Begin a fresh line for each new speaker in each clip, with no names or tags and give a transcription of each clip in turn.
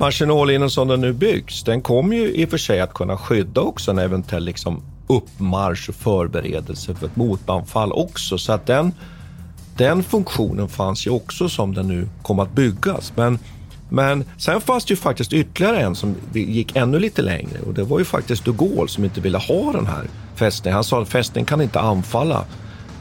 Marginallinjen som den nu byggs, den kommer ju i och för sig att kunna skydda också en eventuell liksom uppmarsch och förberedelse för ett motanfall också. Så att den, den funktionen fanns ju också som den nu kom att byggas. Men, men sen fanns det ju faktiskt ytterligare en som gick ännu lite längre och det var ju faktiskt de Gaulle som inte ville ha den här fästningen. Han sa att fästningen kan inte anfalla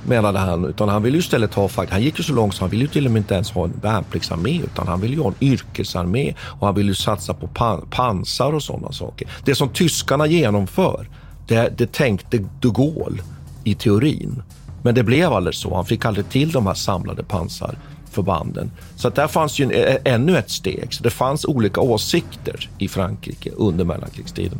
menade han, utan han ville ju istället ha, han gick ju så långt så han ville ju till och med inte ens ha en värnpliktsarmé utan han ville ju ha en yrkesarmé och han ville ju satsa på pan pansar och sådana saker. Det som tyskarna genomför, det, det tänkte de Gaulle i teorin. Men det blev aldrig så. Han fick aldrig till de här samlade pansarförbanden. Så att där fanns ju en, ännu ett steg. Så det fanns olika åsikter i Frankrike under mellankrigstiden.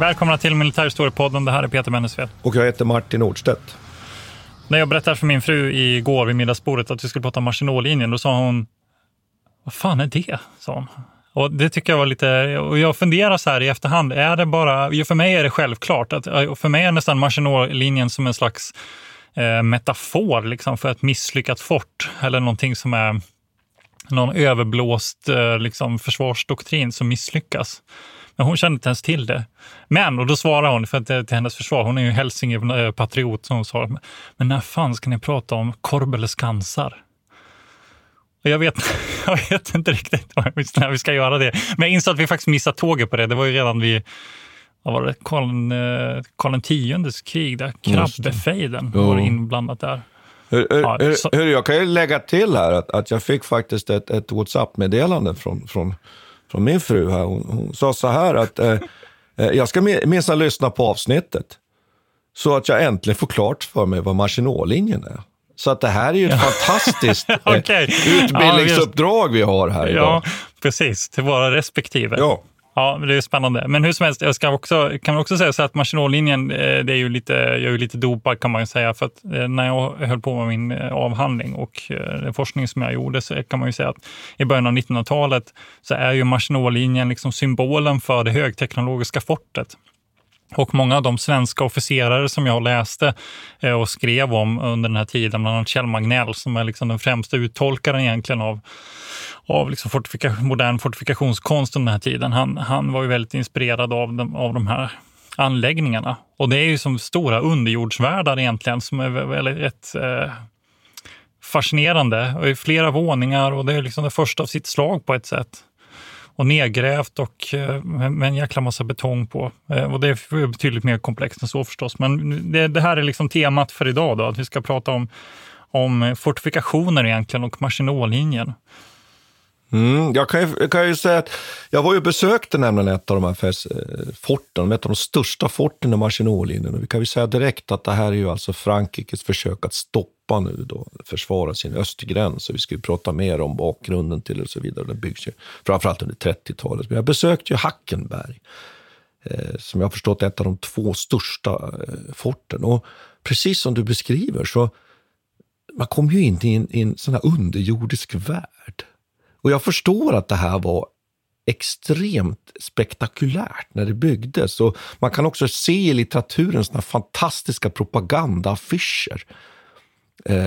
Välkomna till Militärhistoriepodden. Det här är Peter Bennesved.
Och jag heter Martin Nordstedt.
När jag berättade för min fru igår vid middagsbordet att vi skulle prata om Maginotlinjen, då sa hon Vad fan är det? sa hon. Och det tycker jag var lite, och jag funderar så här i efterhand, är det bara, för mig är det självklart, att, för mig är nästan Maginotlinjen som en slags eh, metafor liksom, för ett misslyckat fort eller någonting som är någon överblåst eh, liksom, försvarsdoktrin som misslyckas. Men hon kände inte ens till det. Men, och då svarade hon, för att det till hennes försvar, hon är ju Hälsinge-patriot, som hon sa, men när fan ska ni prata om Korbeles kansar? Och jag, vet, jag vet inte riktigt när vi ska göra det. Men jag insåg att vi faktiskt missade tåget på det. Det var ju redan vid vad var det, Karl Xs krig, där krabbefejden var inblandat där.
Hur, hur, hur, jag kan ju lägga till här att, att jag fick faktiskt ett, ett WhatsApp-meddelande från, från från min fru här. Hon, hon sa så här att eh, eh jag ska minsann lyssna på avsnittet så att jag äntligen får klart för mig vad Maginotlinjen är. Så att det här är ju ett fantastiskt eh, okay. utbildningsuppdrag vi har här idag.
Ja, precis. Till våra respektive.
Ja.
Ja, det är spännande. Men hur som helst, jag ska också, kan också säga så att Maginotlinjen, eh, det är ju lite, jag är ju lite dopad kan man ju säga. För att eh, när jag höll på med min eh, avhandling och den forskning som jag gjorde så kan man ju säga att i början av 1900-talet så är ju Maginotlinjen liksom symbolen för det högteknologiska fortet. Och många av de svenska officerare som jag läste eh, och skrev om under den här tiden, bland annat Kjell Magnell som är liksom den främsta uttolkaren egentligen av av liksom fortifika modern fortifikationskonst under den här tiden. Han, han var ju väldigt inspirerad av de, av de här anläggningarna. Och det är ju som stora underjordsvärldar egentligen som är väldigt rätt, eh, fascinerande. Och är flera våningar och det är liksom det första av sitt slag på ett sätt. Och nedgrävt och eh, med en jäkla massa betong på. Eh, och det är betydligt mer komplext än så förstås. Men det, det här är liksom temat för idag, då, att vi ska prata om, om fortifikationer egentligen och Maginotlinjen.
Mm, jag, kan ju, jag kan ju säga att jag var ju besökte nämligen ett av de här eh, forten, ett av de största forten i Maginotlinjen. Och vi kan ju säga direkt att det här är ju alltså Frankrikes försök att stoppa nu då, försvara sin östgräns. Och vi ska ju prata mer om bakgrunden till det och så vidare. Den byggs ju framförallt under 30-talet. Men jag besökte ju Hackenberg, eh, som jag har förstått är ett av de två största eh, forten. Och precis som du beskriver så man kom ju in i en, i en sån här underjordisk värld. Och jag förstår att det här var extremt spektakulärt när det byggdes. Och man kan också se i litteraturen såna fantastiska propagandaaffischer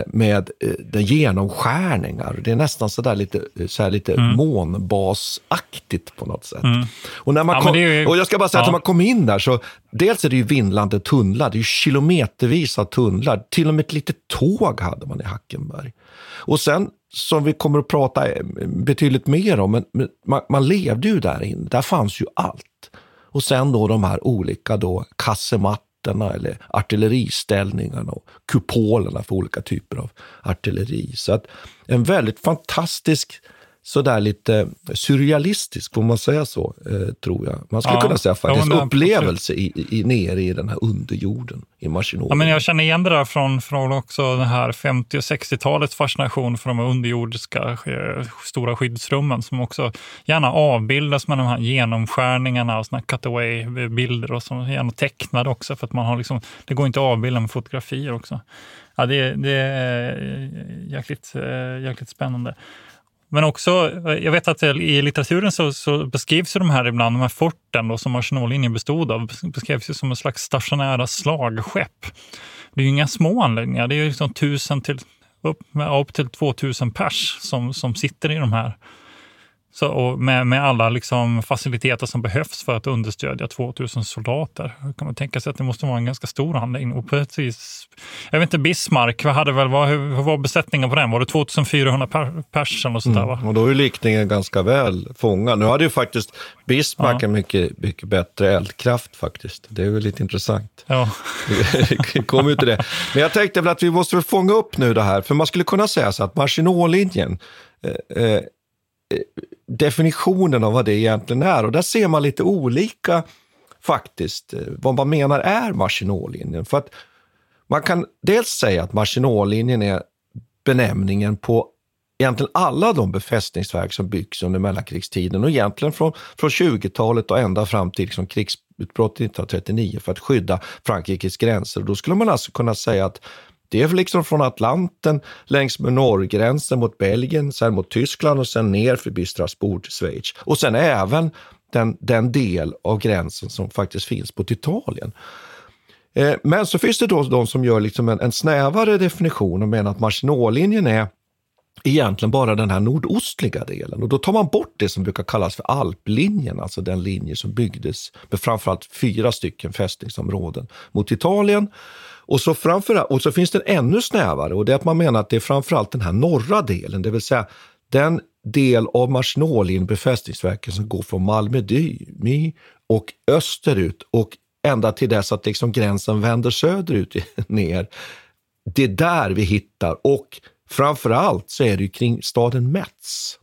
med eh, den genomskärningar. Det är nästan sådär lite, så här lite
Mm.
månbasaktigt på något sätt. Och, när man
Ja,
kom,
ju-
och jag ska bara säga att
ja.
när man kom in där så, dels är det ju vindlande tunnlar, det är ju kilometervis av tunnlar. Till och med ett litet tåg hade man i Hackenberg. Och sen, som vi kommer att prata eh, betydligt mer om, men, men man, man levde ju där inne, där fanns ju allt. Och sen då de här olika då kassematterna eller artilleriställningarna och kupolerna för olika typer av artilleri. Så att en väldigt fantastisk, sådär lite surrealistisk, får man säga så, eh, tror jag. Man skulle
Ja,
kunna säga
ja,
faktiskt,
men
upplevelse i, i, nere i den här underjorden i Machinori.
Ja, men jag känner igen det där från, från också den här 50 och 60-talets fascination för de här underjordiska eh, stora skyddsrummen som också gärna avbildas med de här genomskärningarna och såna cutaway-bilder och som gärna tecknade också för att man har liksom, det går inte att avbilda med fotografier också. Ja, det, det är jäkligt, eh, jäkligt spännande. Men också, jag vet att i litteraturen så, så beskrivs ju de här ibland, de här forten då, som Arsenallinjen bestod av, beskrivs ju som en slags stationära slagskepp. Det är ju inga små anläggningar, det är ju liksom tusen till, upp, upp till 2000 pers som, som sitter i de här. Så, och med, med alla liksom faciliteter som behövs för att understödja 2000 soldater. Då kan man tänka sig att det måste vara en ganska stor anläggning. Och precis, jag vet inte, Bismarck, vad hade väl, vad, hur, var besättningen på den? Var det 2400 per, pers eller något sånt där? Va?
Mm, och då är likningen ganska väl fångad. Nu hade ju faktiskt Bismarck
Ja.
en mycket, mycket bättre eldkraft faktiskt. Det är ju lite intressant.
Ja.
Kommer ju till det. Men jag tänkte väl att vi måste väl fånga upp nu det här, för man skulle kunna säga så att Maginot-linjen, eh, eh, definitionen av vad det egentligen är, och där ser man lite olika faktiskt, eh, vad man menar är Maginotlinjen. För att man kan dels säga att Maginotlinjen är benämningen på egentligen alla de befästningsverk som byggs under mellankrigstiden och egentligen från, från 20-talet och ända fram till liksom krigsutbrottet 1939 för att skydda Frankrikes gränser. Och då skulle man alltså kunna säga att det är liksom från Atlanten längs med norrgränsen mot Belgien, sen mot Tyskland och sen ner förbi Strasbourg till Schweiz. Och sen även den, den del av gränsen som faktiskt finns mot Italien. Eh, Men så finns det då de som gör liksom en, en snävare definition och menar att Maginotlinjen är egentligen bara den här nordostliga delen. Och då tar man bort det som brukar kallas för alplinjen, alltså den linje som byggdes med framförallt fyra stycken fästningsområden mot Italien. Och så, framförallt, och så finns det en ännu snävare och det är att man menar att det är framförallt den här norra delen, det vill säga den del av Marsnålin, befästningsverken som går från Malmö Dymi och österut och ända till dess att liksom gränsen vänder söderut ner. Det är där vi hittar och framförallt så är det ju kring staden Metz,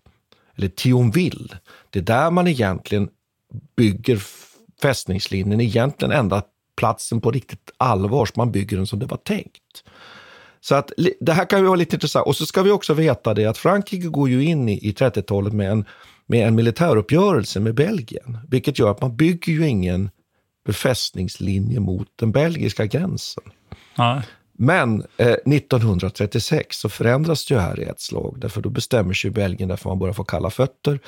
eller Thionville. Det är där man egentligen bygger fästningslinjen, egentligen ända platsen på riktigt allvar som man bygger den som det var tänkt. Så att det här kan ju vara lite intressant. Och så ska vi också veta det att Frankrike går ju in i, i 30-talet med en, med en militäruppgörelse med Belgien, vilket gör att man bygger ju ingen befästningslinje mot den belgiska gränsen.
Ja.
Men eh, 1936 så förändras det ju här i ett slag, därför då bestämmer sig Belgien därför man börjar få kalla fötter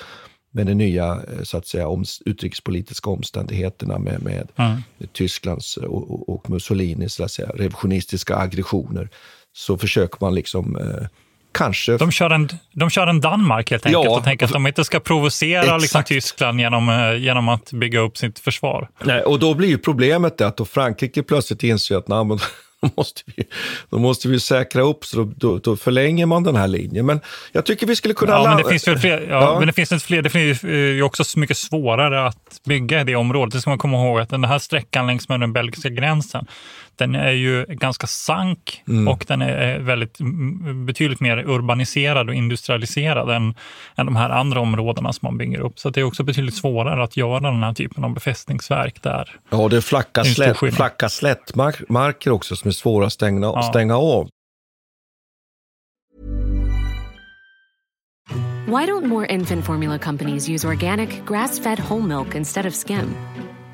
med de nya eh, så att säga, om, utrikespolitiska omständigheterna med, med
Mm.
Tysklands och, och, och Mussolinis så att säga, revisionistiska aggressioner. Så försöker man liksom eh, kanske...
De kör, en, de kör en Danmark helt enkelt
Ja.
och tänker att de inte ska provocera liksom. Tyskland genom, eh, genom att bygga upp sitt försvar.
Nej, och då blir ju problemet det att då Frankrike plötsligt inser att nej, då, måste vi, då måste vi säkra upp, så då, då, då förlänger man den här linjen. Men jag tycker vi skulle kunna...
Ja, men det finns väl fler, ja,
Ja.
Men det finns fler. Det finns eh, ju också så mycket svårare att bygga i det området. Det ska man komma ihåg att den här sträckan längs med den belgiska gränsen, den är ju ganska sank
Mm.
och den är väldigt, betydligt mer urbaniserad och industrialiserad än, än de här andra områdena som man bygger upp. Så det är också betydligt svårare att göra den här typen av befästningsverk där.
Ja, det är flacka,
skillnad.
flacka slättmarker också som är svåra att stänga,
Ja.
stänga av.
Why don't more infant formula companies use organic, grass fed whole milk instead of skim?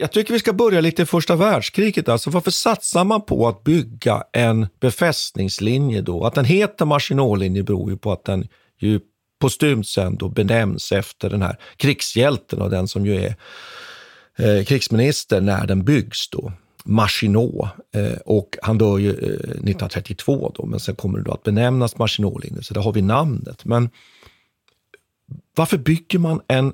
Jag tycker vi ska börja lite i första världskriget. Alltså varför satsar man på att bygga en befästningslinje då? Att den heter Maginotlinjen beror ju på att den ju postumt sen då benämns efter den här krigshjälten och den som ju är eh, krigsminister när den byggs då. Maginot. Eh, och han dör ju eh, 1932 då, men sen kommer det då att benämnas Maginotlinjen, så där har vi namnet. Men varför bygger man en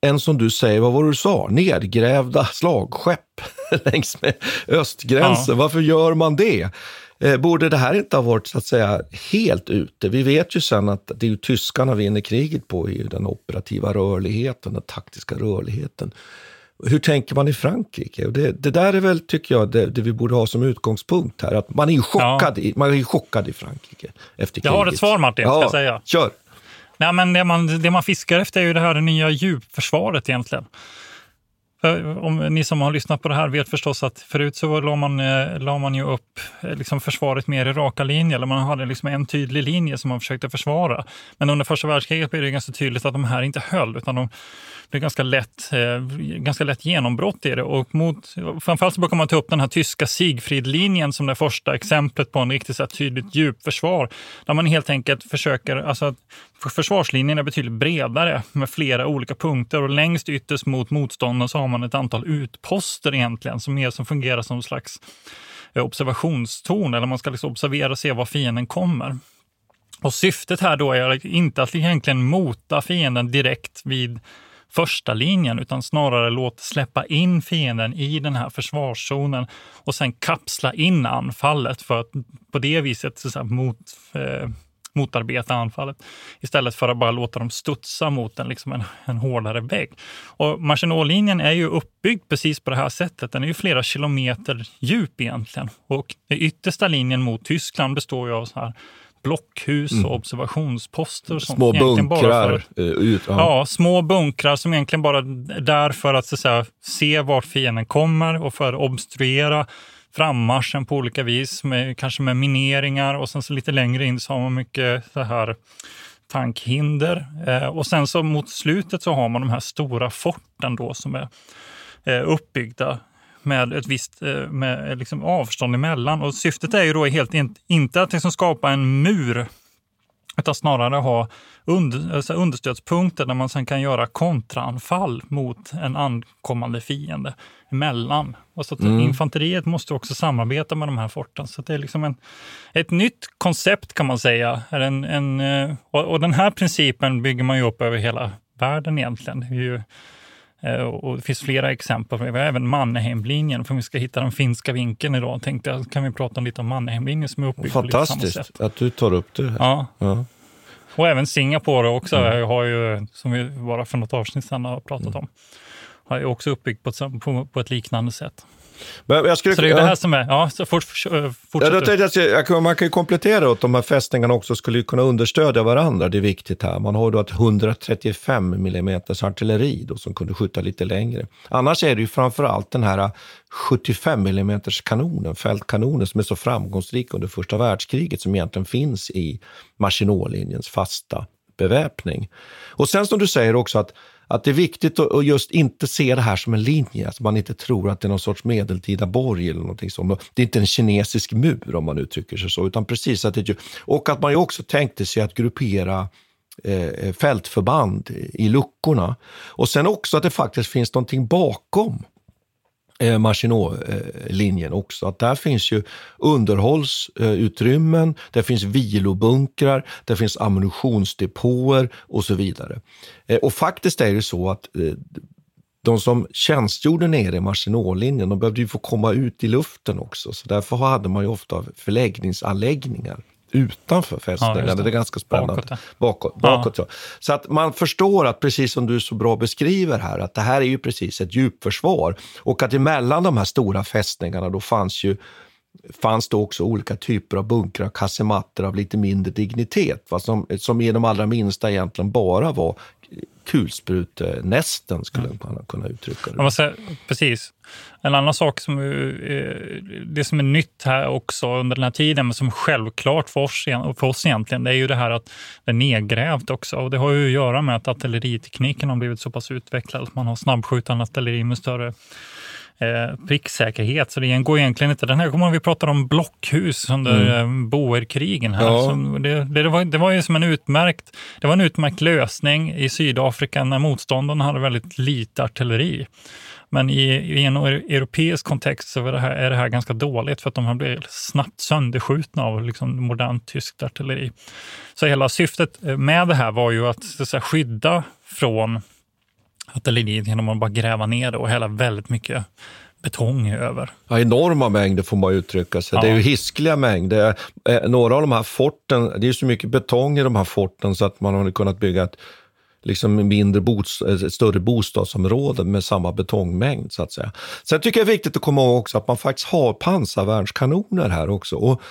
en som du säger, vad var det du sa, nedgrävda slagskepp längs med östgränsen. Ja. Varför gör man det? Eh, borde det här inte ha varit så att säga helt ute? Vi vet ju sen att det är ju tyskarna vinner kriget på, i den operativa rörligheten, den taktiska rörligheten. Hur tänker man i Frankrike? Det, det där är väl, tycker jag, det, det, vi borde ha som utgångspunkt här. Att man är chockad, ja. i, man är chockad i Frankrike efter kriget.
Jag har ett svar Martin, ja, ska jag säga.
Kör!
Nej, men det man, det man fiskar efter är ju det här det nya djupförsvaret egentligen. För om ni som har lyssnat på det här vet förstås att förut så la man, eh, la man ju upp eh, liksom försvaret mer i raka linjer, eller man hade liksom en tydlig linje som man försökte försvara. Men under första världskriget blev det ganska tydligt att de här inte höll, utan de blev ganska lätt, eh, ganska lätt genombrott i det. Och mot, framförallt så brukar man ta upp den här tyska Siegfriedlinjen som det första exemplet på en riktigt så tydligt djupförsvar, där man helt enkelt försöker, alltså försvarslinjen är betydligt bredare med flera olika punkter och längst ytterst mot motståndaren så har man ett antal utposter egentligen som mer som fungerar som en slags eh, observationstorn eller man ska liksom observera och se var fienden kommer. Och syftet här då är inte att egentligen mota fienden direkt vid första linjen utan snarare låta släppa in fienden i den här försvarszonen och sen kapsla in anfallet för att på det viset så mot, eh, motarbeta anfallet istället för att bara låta dem studsa mot en, liksom en, en hårdare vägg. Och Maginotlinjen är ju uppbyggd precis på det här sättet. Den är ju flera kilometer djup egentligen och den yttersta linjen mot Tyskland består ju av så här blockhus och mm. observationsposter.
Små bunkrar. För,
uh, ut, ja. ja. små bunkrar som egentligen bara är där för att, så att säga, se vart fienden kommer och för att obstruera frammarschen på olika vis, med, kanske med mineringar och sen så lite längre in så har man mycket så här tankhinder. Eh, och sen så mot slutet så har man de här stora forten då som är eh, uppbyggda med ett visst eh, med liksom avstånd emellan. Och syftet är ju då helt inte att liksom skapa en mur utan snarare ha under, alltså understödspunkter där man sen kan göra kontraanfall mot en ankommande fiende emellan. Och så att mm. Infanteriet måste också samarbeta med de här forten. Så det är liksom en, ett nytt koncept kan man säga. En, en, eh, och, och den här principen bygger man ju upp över hela världen egentligen. Det är ju, och det finns flera exempel. Vi har även Mannerheimlinjen. För om vi ska hitta den finska vinkeln idag tänkte jag kan vi prata lite om Mannerheimlinjen som är uppbyggd på lite samma sätt.
att du tar upp det. Här.
Ja. ja. Och även Singapore också, mm. har ju, som vi bara för något avsnitt sedan har pratat mm. om, har ju också uppbyggt på ett, på, på ett liknande sätt. Men jag skulle, så det är det här som är... Ja, så fort, fortsätt
ja, jag, Man kan ju komplettera att de här fästningarna också skulle kunna understödja varandra. Det är viktigt här. Man har då ett 135 mm artilleri då, som kunde skjuta lite längre. Annars är det ju framför allt den här 75 mm kanonen, fältkanonen, som är så framgångsrik under första världskriget, som egentligen finns i Maginotlinjens fasta beväpning. Och sen som du säger också att att det är viktigt att just inte se det här som en linje, att man inte tror att det är någon sorts medeltida borg eller någonting sånt. Det är inte en kinesisk mur om man uttrycker sig så, utan precis att det Och att man ju också tänkte sig att gruppera eh, fältförband i luckorna. Och sen också att det faktiskt finns någonting bakom eh, Maginot-linjen också. Att där finns ju underhållsutrymmen, det finns vilobunkrar, det finns ammunitionsdepåer och så vidare. Eh, och faktiskt är det så att eh, de som tjänstgjorde nere i Maginot-linjen, de behövde ju få komma ut i luften också, så därför hade man ju ofta förläggningsanläggningar utanför fästningen. Ja, det. det. är ganska spännande. Bakåt, bakåt, bakåt ja. Så att man förstår att, precis som du så bra beskriver här, att det här är ju precis ett djupförsvar. Och att emellan de här stora fästningarna då fanns ju fanns det också olika typer av bunkrar, kasematter av lite mindre dignitet, va? Som, som i de allra minsta egentligen bara var kulsprutenästen, skulle man kunna uttrycka det.
Säga, precis. En annan sak som är, det som är nytt här också under den här tiden, men som självklart för oss, för oss egentligen, det är ju det här att det är nedgrävt också. Och det har ju att göra med att artilleritekniken har blivit så pass utvecklad att man har snabbskjutande artilleri med större eh, pricksäkerhet. Så det går egentligen inte. Den här kommer vi pratar om blockhus under mm. Eh, boerkrigen. Här. Ja. Det, det, var, det var ju som en utmärkt, det var en utmärkt lösning i Sydafrika när motståndarna hade väldigt lite artilleri. Men i, i, en europeisk kontext så är det, här, är det här ganska dåligt för att de har blivit snabbt sönderskjutna av liksom modernt tyskt artilleri. Så hela syftet med det här var ju att, att säga, skydda från artilleriet genom att bara gräva ner det och hälla väldigt mycket betong över.
Ja, enorma mängder får man uttrycka sig. Ja. Det är ju hiskliga mängder. Eh, några av de här forten, det är så mycket betong i de här forten så att man har kunnat bygga ett liksom mindre bost, ett större bostadsområde med samma betongmängd. så att säga. Sen tycker jag det är viktigt att komma ihåg också att man faktiskt har pansarvärnskanoner här också. Och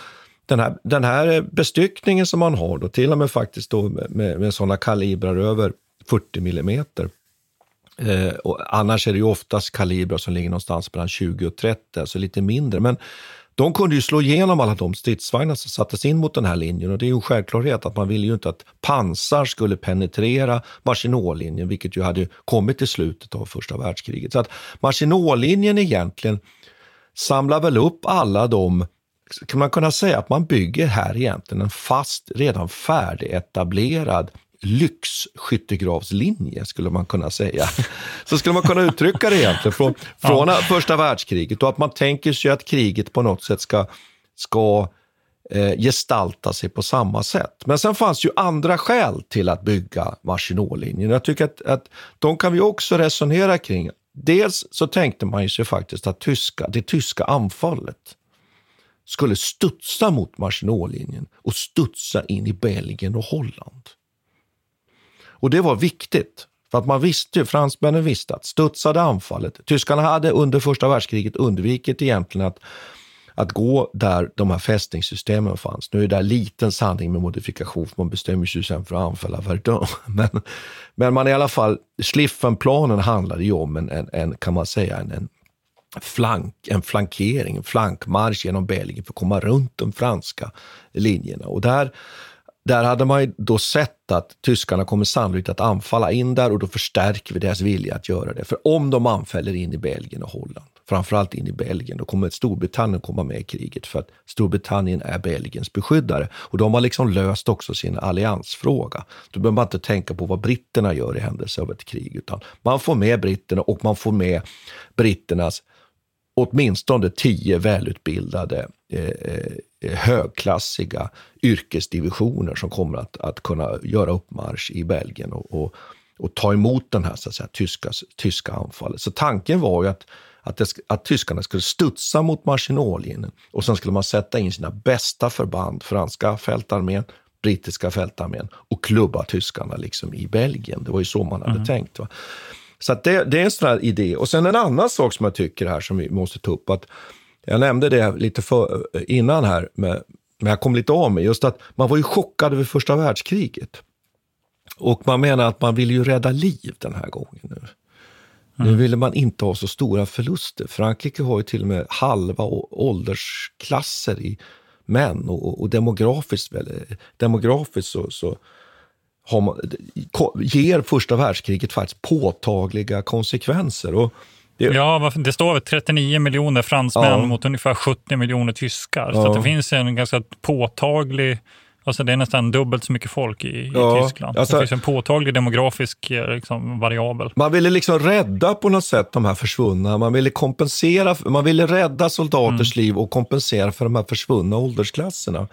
den här, den här bestyckningen som man har, då, till och med faktiskt då med, med sådana kalibrar över 40 millimeter, Eh, och annars är det ju oftast kalibrar som ligger någonstans mellan 20 och 30, alltså lite mindre. Men de kunde ju slå igenom alla de stridsvagnar som sattes in mot den här linjen och det är ju en självklarhet att man ville ju inte att pansar skulle penetrera Maginot-linjen, vilket ju hade kommit i slutet av första världskriget. Så att Maginot-linjen egentligen samlar väl upp alla de kan man kunna säga att man bygger här egentligen en fast, redan färdigetablerad lyxskyttegravslinje, skulle man kunna säga. Så skulle man kunna uttrycka det egentligen från, från ja. första världskriget och att man tänker sig att kriget på något sätt ska, ska eh, gestalta sig på samma sätt. Men sen fanns ju andra skäl till att bygga Maginot-linjen. Jag tycker att, att de kan vi också resonera kring. Dels så tänkte man ju sig faktiskt att tyska, det tyska anfallet skulle studsa mot Maginot-linjen och studsa in i Belgien och Holland. Och det var viktigt. För att man visste, ju, fransmännen visste att studsade anfallet, tyskarna hade under första världskriget undvikit egentligen att, att gå där de här fästningssystemen fanns. Nu är det där liten sanning med modifikation, för man bestämmer sig sen för att anfalla Verdun. Men, men man i alla fall, Schliffenplanen handlade ju om en, en, en kan man säga, en, en flank, en flankering, en flankmarsch genom Belgien för att komma runt de franska linjerna. Och där där hade man då sett att tyskarna kommer sannolikt att anfalla in där och då förstärker vi deras vilja att göra det. För om de anfaller in i Belgien och Holland, framförallt in i Belgien, då kommer Storbritannien komma med i kriget för att Storbritannien är Belgiens beskyddare. Och de har liksom löst också sin alliansfråga. Då behöver man inte tänka på vad britterna gör i händelse av ett krig, utan man får med britterna och man får med britternas åtminstone tio välutbildade eh, eh högklassiga yrkesdivisioner som kommer att, att kunna göra uppmarsch i Belgien och, och, och ta emot den här så att säga, tyska, tyska anfallet. Så tanken var ju att, att, det, att tyskarna skulle studsa mot Maginot-linjen och sen skulle man sätta in sina bästa förband, franska fältarmén, brittiska fältarmén och klubba tyskarna liksom i Belgien. Det var ju så man hade mm. tänkt. Va? Så det, det, är en sån här idé. Och sen en annan sak som jag tycker här som vi måste ta upp, att jag nämnde det lite för, innan här, men jag kom lite av mig, just att man var ju chockad över första världskriget. Och man menar att man vill ju rädda liv den här gången nu. Mm. Nu ville man inte ha så stora förluster. Frankrike har ju till och med halva åldersklasser i män och, och demografiskt, demografiskt så, så man, ger första världskriget faktiskt påtagliga konsekvenser. Och
det, ja, det står 39 miljoner fransmän ja. mot ungefär 70 miljoner tyskar. Ja. Så det finns en ganska påtaglig Alltså det är nästan dubbelt så mycket folk i, i ja, Tyskland. Alltså, det finns en påtaglig demografisk eh, liksom, variabel.
Man ville liksom rädda på något sätt de här försvunna. Man ville kompensera, man ville rädda soldaters mm. liv och kompensera för de här försvunna åldersklasserna.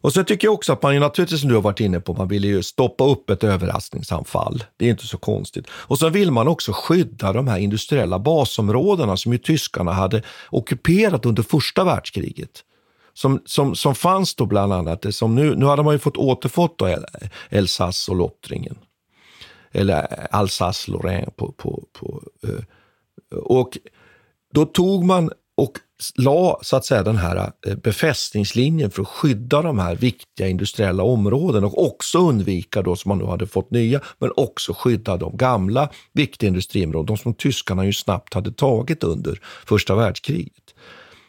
Och så tycker jag också att man ju naturligtvis, som du har varit inne på, man vill ju stoppa upp ett överraskningsanfall. Det är inte så konstigt. Och så vill man också skydda de här industriella basområdena som ju tyskarna hade ockuperat under första världskriget. Som, som, som fanns då bland annat, eh, som nu, nu hade man ju fått återfått då Elsass och Lottringen. Eller eh, Alsace-Lorraine på, på, på, eh, och då tog man och la så att säga den här eh, befästningslinjen för att skydda de här viktiga industriella områdena och också undvika då som man nu hade fått nya, men också skydda de gamla viktiga industriområdena, de som tyskarna ju snabbt hade tagit under första världskriget.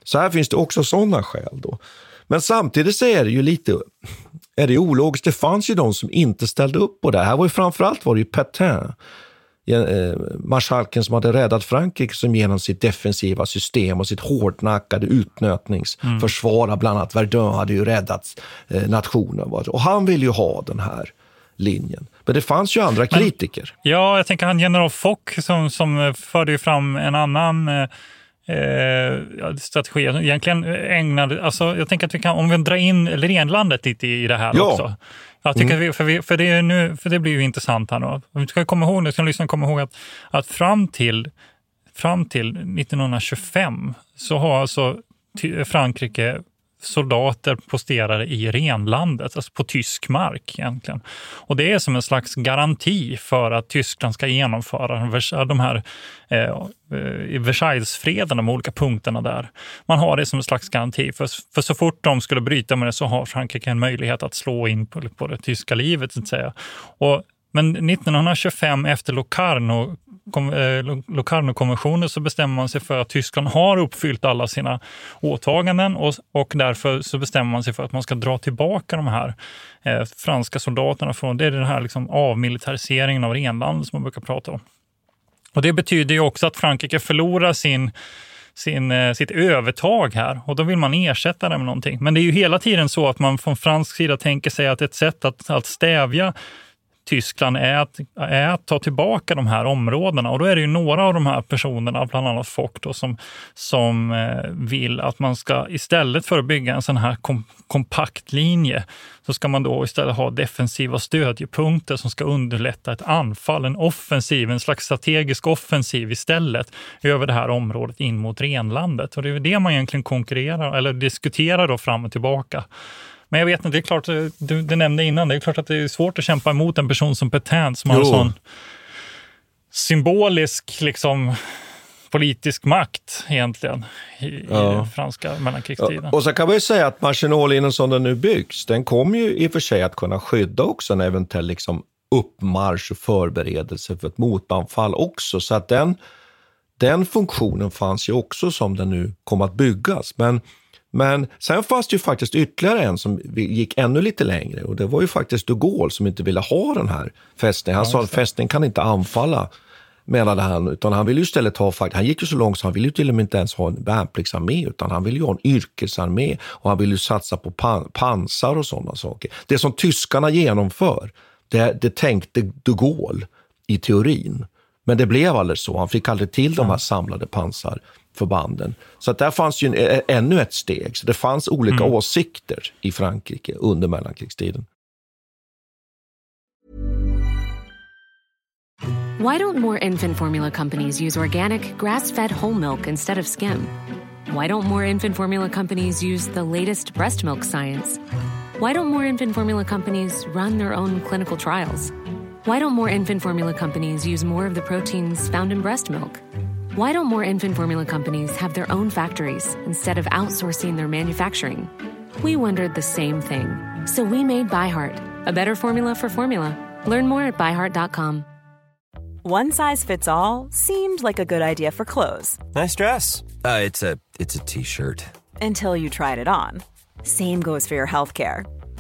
Så här finns det också sådana skäl då. Men samtidigt så är det ju lite är det ologiskt. Det fanns ju de som inte ställde upp på det. Här var ju framförallt var det ju Petain marskalken som hade räddat Frankrike som genom sitt defensiva system och sitt hårdnackade utnötningsförsvar mm. bland annat Verdun hade ju räddat eh, nationen. Och han ville ju ha den här linjen. Men det fanns ju andra kritiker.
ja, jag tänker han general Fock som, som förde fram en annan eh, eh strategi. Egentligen ägnade, alltså jag tänker att vi kan, om vi drar in renlandet lite i det här ja. också. Jag tycker mm. vi, för, vi, för, det nu, för det blir ju intressant här nu. Vi ska komma ihåg, nu ska lyssna komma ihåg att, att fram, till, fram till 1925 så har alltså Frankrike soldater posterade i renlandet, alltså på tysk mark egentligen. Och det är som en slags garanti för att Tyskland ska genomföra de här eh, eh, Versaillesfreden, de olika punkterna där. Man har det som en slags garanti, för, för så fort de skulle bryta med det så har Frankrike en möjlighet att slå in på, på det tyska livet. Så att säga. Och men 1925 efter Locarno Eh, Locarno-konventionen så bestämmer man sig för att Tyskland har uppfyllt alla sina åtaganden och, och därför så bestämmer man sig för att man ska dra tillbaka de här eh, franska soldaterna från, det är den här liksom avmilitariseringen av renlandet som man brukar prata om. Och Det betyder ju också att Frankrike förlorar sin sin, eh, sitt övertag här och då vill man ersätta det med någonting. Men det är ju hela tiden så att man från fransk sida tänker sig att ett sätt att, att stävja Tyskland är att, är att ta tillbaka de här områdena. Och då är det ju några av de här personerna, bland annat Fock, då, som, som eh, vill att man ska istället för att bygga en sån här kom, kompakt linje så ska man då istället ha defensiva stödjepunkter som ska underlätta ett anfall, en offensiv, en slags strategisk offensiv istället över det här området in mot renlandet. Och det är det man egentligen konkurrerar eller diskuterar då fram och tillbaka. Men jag vet inte, det är klart, du, du nämnde innan, det är klart att det är svårt att kämpa emot en person som Petain som jo. har en sån symbolisk liksom, politisk makt egentligen i, ja. i franska mellankrigstiden.
Ja. Och så kan man ju säga att Maginotlinjen som den nu byggs, den kommer ju i och för sig att kunna skydda också en eventuell liksom, uppmarsch och förberedelse för ett motanfall också. Så att den, den funktionen fanns ju också som den nu kom att byggas. Men men sen fanns det ju faktiskt ytterligare en som gick ännu lite längre och det var ju faktiskt de Gaulle som inte ville ha den här fästningen. Han ja, sa att fästningen kan inte anfalla, menade han, utan han ville ju istället ha, han gick ju så långt så han ville ju till och med inte ens ha en värnpliktsarmé, utan han ville ju ha en yrkesarmé och han ville ju satsa på pan, pansar och sådana saker. Det som tyskarna genomför, det, det tänkte de Gaulle i teorin. Men det blev aldrig så. Han fick aldrig till de här samlade pansar förbanden. Så att där fanns ju en, ännu ett steg. Så det fanns olika mm. åsikter i Frankrike under mellankrigstiden.
Why don't more infant formula companies use organic grass-fed whole milk instead of skim? Why don't more infant formula companies use the latest breast milk science? Why don't more infant formula companies run their own clinical trials? Why don't more infant formula companies use more of the proteins found in breast milk? Why don't more infant formula companies have their own factories instead of outsourcing their manufacturing? We wondered the same thing. So we made ByHeart, a better formula for formula. Learn more at byheart.com.
One size fits all seemed like a good idea for clothes.
Nice dress. Uh, it's a it's a t-shirt.
Until you tried it on. Same goes for your health care.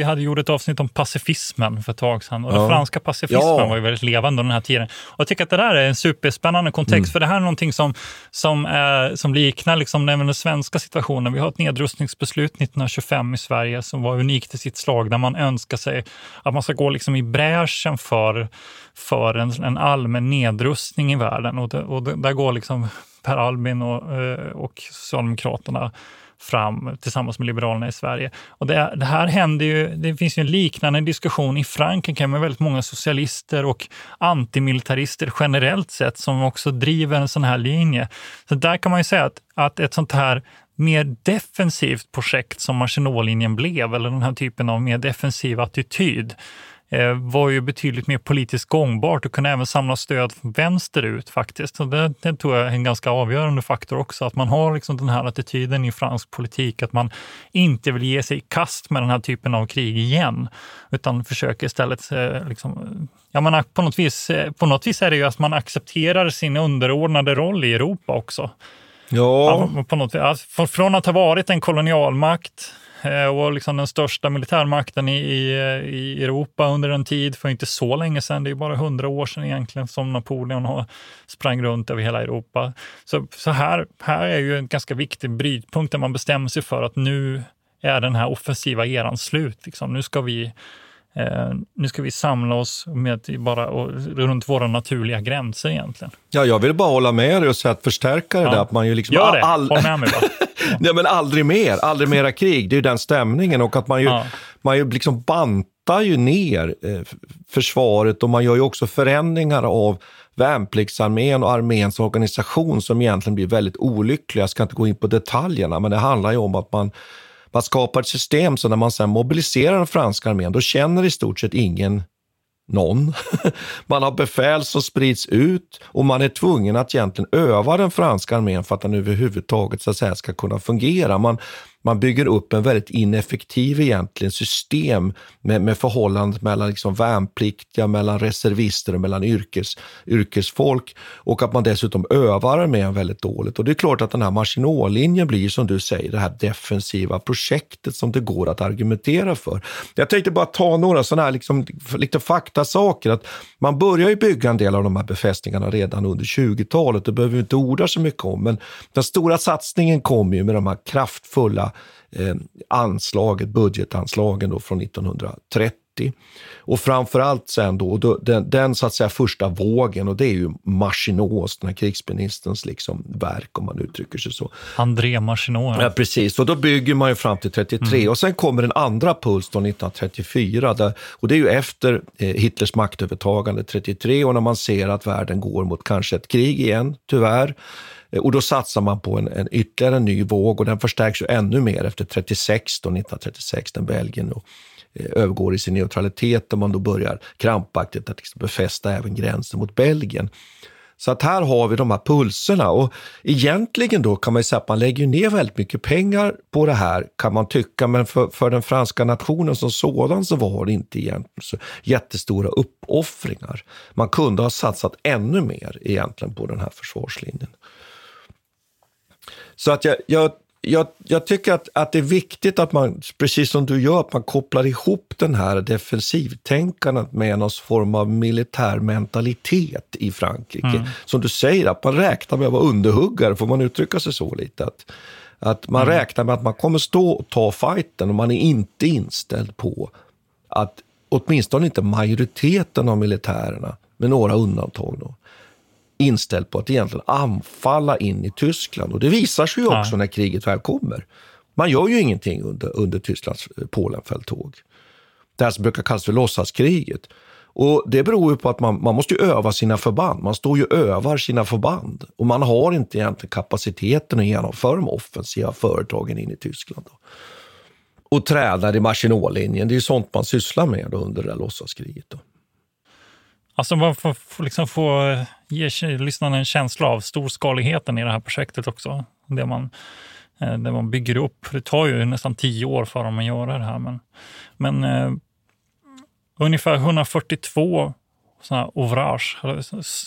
Vi hade gjort ett avsnitt om pacifismen för ett tag sedan och
Ja.
den franska pacifismen
Ja.
var ju väldigt levande under den här tiden. Och jag tycker att det där är en superspännande kontext,
Mm.
för det här är någonting som, som, är, som liknar liksom även den svenska situationen. Vi har ett nedrustningsbeslut 1925 i Sverige som var unikt i sitt slag, där man önskar sig att man ska gå liksom i bräschen för, för en, en allmän nedrustning i världen. Och, det, och det, där går liksom Per Albin och, eh, och Socialdemokraterna fram tillsammans med Liberalerna i Sverige. Och det, det här händer ju, det finns ju en liknande diskussion i Frankrike med väldigt många socialister och antimilitarister generellt sett som också driver en sån här linje. Så där kan man ju säga att, att ett sånt här mer defensivt projekt som Maginot-linjen blev, eller den här typen av mer defensiv attityd, var ju betydligt mer politiskt gångbart och kunde även samla stöd vänsterut faktiskt. Så det, det tror jag är en ganska avgörande faktor också, att man har liksom den här attityden i fransk politik, att man inte vill ge sig i kast med den här typen av krig igen, utan försöker istället eh, liksom, Ja, man, på, något vis, eh, på något vis är det ju att man accepterar sin underordnade roll i Europa också. Ja, på något, alltså, från att ha varit en kolonialmakt eh, och liksom den största militärmakten i, i, i Europa under en tid för inte så länge sedan, det är bara hundra år sedan egentligen som Napoleon har sprang runt över hela Europa. Så, så här, här är ju en ganska viktig brytpunkt där man bestämmer sig för att nu är den här offensiva eran slut. Liksom. Nu ska vi Eh, nu ska vi samla oss med bara, och, runt våra naturliga gränser egentligen.
ja, jag vill bara hålla med dig och säga att förstärka det
Ja.
där. Att man ju liksom
Gör det,
all-
håll med mig bara.
Nej, men aldrig mer, aldrig mera krig. Det är ju den stämningen och att man ju,
Ja.
man ju liksom bantar ju ner eh, försvaret och man gör ju också förändringar av värnpliktsarmén och arméns organisation som egentligen blir väldigt olyckliga. Jag ska inte gå in på detaljerna, men det handlar ju om att man, man skapar ett system så när man sen mobiliserar den franska armén, då känner i stort sett ingen någon. Man har befäl som sprids ut och man är tvungen att egentligen öva den franska armén för att den överhuvudtaget så att säga, ska kunna fungera. Man, man bygger upp en väldigt ineffektiv egentligen system med, med förhållandet mellan liksom värnpliktiga, mellan reservister och mellan yrkes, yrkesfolk och att man dessutom övar armén väldigt dåligt. Och det är klart att den här Maginot-linjen blir som du säger det här defensiva projektet som det går att argumentera för. Jag tänkte bara ta några sådana här liksom, lite faktasaker. Att man börjar ju bygga en del av de här befästningarna redan under 20-talet. Det behöver vi inte orda så mycket om. Men den stora satsningen kom ju med de här kraftfulla eh, anslaget, budgetanslagen då från 1930. Och framförallt sen då, då den, den så att säga första vågen och det är ju Maginot, den här krigsministerns liksom verk om man uttrycker sig så.
André Maginot.
Ja, precis. Och då bygger man ju fram till 33
Mm.
och sen kommer en andra puls då 1934 där, och det är ju efter eh, Hitlers maktövertagande 33 och när man ser att världen går mot kanske ett krig igen, tyvärr. Eh, och då satsar man på en, en ytterligare en ny våg och den förstärks ju ännu mer efter 36 då, 1936 när Belgien då, eh, övergår i sin neutralitet och man då börjar krampaktigt att liksom befästa även gränsen mot Belgien. Så att här har vi de här pulserna och egentligen då kan man ju säga att man lägger ner väldigt mycket pengar på det här kan man tycka, men för, för den franska nationen som sådan så var det inte egentligen så jättestora uppoffringar. Man kunde ha satsat ännu mer egentligen på den här försvarslinjen. Så att jag, jag, jag, jag tycker att, att det är viktigt att man, precis som du gör, att man kopplar ihop den här defensivtänkandet med någon form av militär mentalitet i Frankrike.
Mm.
Som du säger, att man räknar med att vara underhuggare, får man uttrycka sig så lite? Att, att man
Mm.
räknar med att man kommer stå och ta fighten och man är inte inställd på att åtminstone inte majoriteten av militärerna med några undantag då, inställd på att egentligen anfalla in i Tyskland. Och det visar sig ju också när kriget väl kommer. Man gör ju ingenting under, under Tysklands eh, Polenfälttåg. Det här som brukar kallas för låtsaskriget. Och det beror ju på att man, man måste öva sina förband. Man står ju och övar sina förband. Och man har inte egentligen kapaciteten att genomföra de offensiva företagen in i Tyskland. Då. Och tränar i Maginotlinjen. Det är ju sånt man sysslar med under det där låtsaskriget. Då.
Alltså man får, får liksom få eh, ge lyssnarna en känsla av storskaligheten i det här projektet också. Det man, eh, det man bygger upp. Det tar ju nästan tio år för dem att göra det här. Men, men eh, ungefär 142 sådana här ouvrage,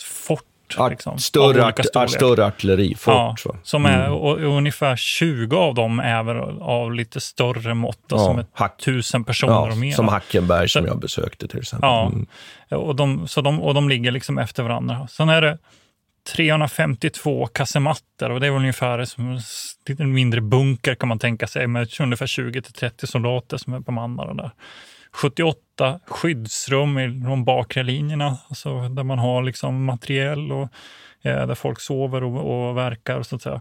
fort
Art, liksom, större, art, art, större artillerifort.
Ja, som är, mm. och, och, ungefär 20 av dem är av lite större mått, ja, som är hack, tusen personer ja, och mer.
Som Hackenberg som jag besökte till exempel.
Ja, mm. och, de, så de, och de ligger liksom efter varandra. Sen är det 352 kasematter och det är ungefär som en mindre bunker kan man tänka sig med ungefär 20-30 soldater som är bemannade där. 78 skyddsrum i de bakre linjerna, alltså där man har liksom materiell och eh, där folk sover och, och verkar. Och så att säga.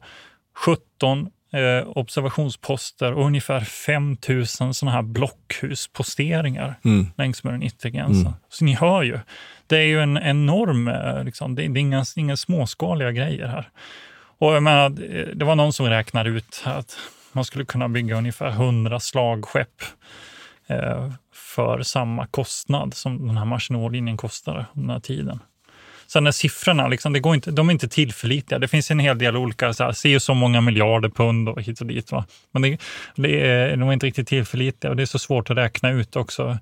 17 eh, observationsposter och ungefär 5 000 sådana här blockhusposteringar mm. längs med den yttre gränsen. Mm. Så ni hör ju, det är ju en enorm, eh, liksom, det, det är inga, inga småskaliga grejer här. Och jag menar, det var någon som räknade ut att man skulle kunna bygga ungefär 100 slagskepp eh, för samma kostnad som den här Maginot-linjen kostade under den här tiden. Sen är siffrorna, liksom, det går inte, de är inte tillförlitliga. Det finns en hel del olika, så här, se så många miljarder pund och hit och dit. Va? Men det, det är, de är inte riktigt tillförlitliga och det är så svårt att räkna ut också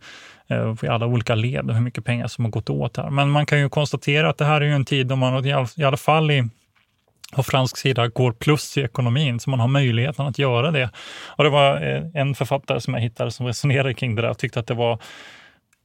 eh, i alla olika led och hur mycket pengar som har gått åt här. Men man kan ju konstatera att det här är ju en tid då man i alla, i alla fall i på fransk sida går plus i ekonomin, så man har möjligheten att göra det. Och det var eh, en författare som jag hittade som resonerade kring det där och tyckte att det var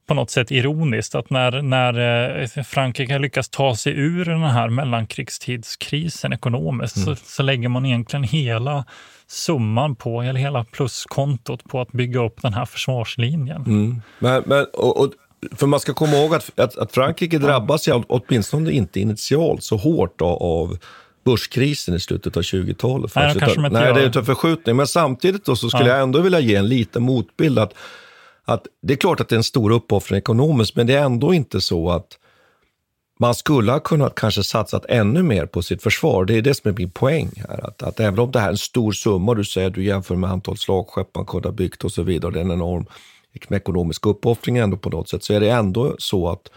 på något sätt ironiskt att när, när eh, Frankrike lyckas ta sig ur den här mellankrigstidskrisen ekonomiskt mm. så, så, lägger man egentligen hela summan på, eller hela pluskontot på att bygga upp den här försvarslinjen.
Mm. Men, men, och, och, för man ska komma ihåg att, att, att Frankrike drabbas, ja. åtminstone inte initialt, så hårt av börskrisen i slutet av 20-talet.
Nej,
utan, nej det är en förskjutning. Men samtidigt då så skulle ja. jag ändå vilja ge en liten motbild. Att, att det är klart att det är en stor uppoffring ekonomiskt, men det är ändå inte så att man skulle ha kunnat kanske satsat ännu mer på sitt försvar. Det är det som är min poäng här. Att, att även om det här är en stor summa, du säger du jämför med antal slagskepp man kunde ha byggt och så vidare, det är en enorm ekonomisk uppoffring ändå på något sätt, så är det ändå så att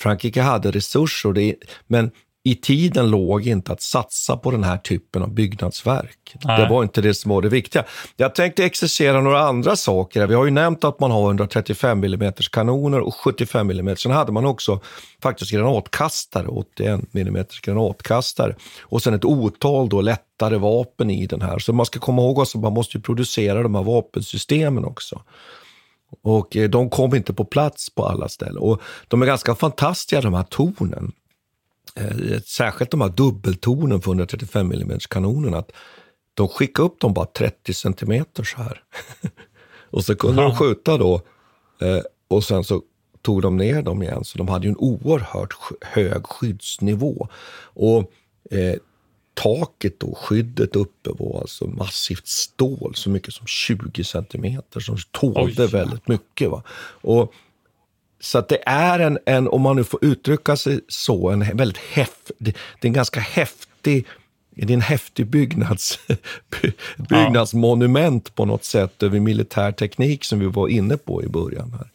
Frankrike hade resurser, det, men i tiden låg inte att satsa på den här typen av byggnadsverk. Nej. Det var inte det som var det viktiga. Jag tänkte exercera några andra saker. Vi har ju nämnt att man har 135 mm kanoner och 75 mm. Sen hade man också faktiskt granatkastare, 81 mm granatkastare. Och sen ett otal då lättare vapen i den här. Så man ska komma ihåg att man måste producera de här vapensystemen också. Och eh, de kom inte på plats på alla ställen. Och de är ganska fantastiska de här tornen. Eh, särskilt de här dubbeltornen för 135 mm kanonerna, att de skickade upp dem bara 30 centimeter så här. och så kunde ja. de skjuta då eh, och sen så tog de ner dem igen. Så de hade ju en oerhört hög skyddsnivå. Och eh, taket då, skyddet uppe var alltså massivt stål, så mycket som 20 centimeter, som tålde Oj. väldigt mycket. Va? Och så att det är en, en, om man nu får uttrycka sig så, en väldigt häftig, det, är en ganska häftig det är en häftig byggnads, byggnadsmonument på något sätt över militär teknik som vi var inne på i början. här.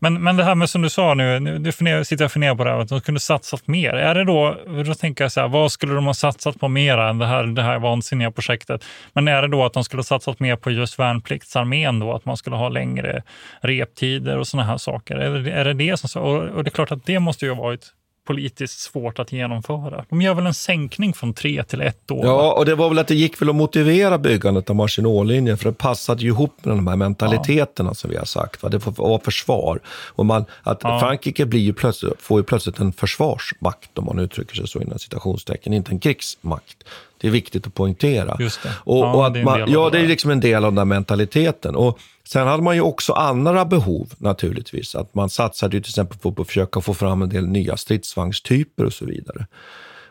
Men, men det här med som du sa nu, nu sitter jag och funderar på det här, att de kunde satsat mer. Är det då, då tänker jag så här, vad skulle de ha satsat på mer än det här, det här vansinniga projektet? Men är det då att de skulle ha satsat mer på just värnpliktsarmén då, att man skulle ha längre reptider och sådana här saker? Är det är det, det som, och, och det är klart att det måste ju ha varit politiskt svårt att genomföra. De gör väl en sänkning från tre till ett år?
Ja, och det var väl att det gick väl att motivera byggandet av Maginot-linjen, för det passade ju ihop med de här mentaliteterna ja. som vi har sagt. Va? Det får vara försvar. Och man, att ja. Frankrike blir ju plötsligt, får ju plötsligt en försvarsmakt, om man uttrycker sig så inom citationstecken, inte en krigsmakt. Det är viktigt att poängtera.
Just det.
Och,
Ja,
och att
det
man, ja,
det
det är liksom en del av den mentaliteten. Och sen hade man ju också andra behov naturligtvis. Att man satsade ju till exempel på, på att försöka få fram en del nya stridsvagnstyper och så vidare.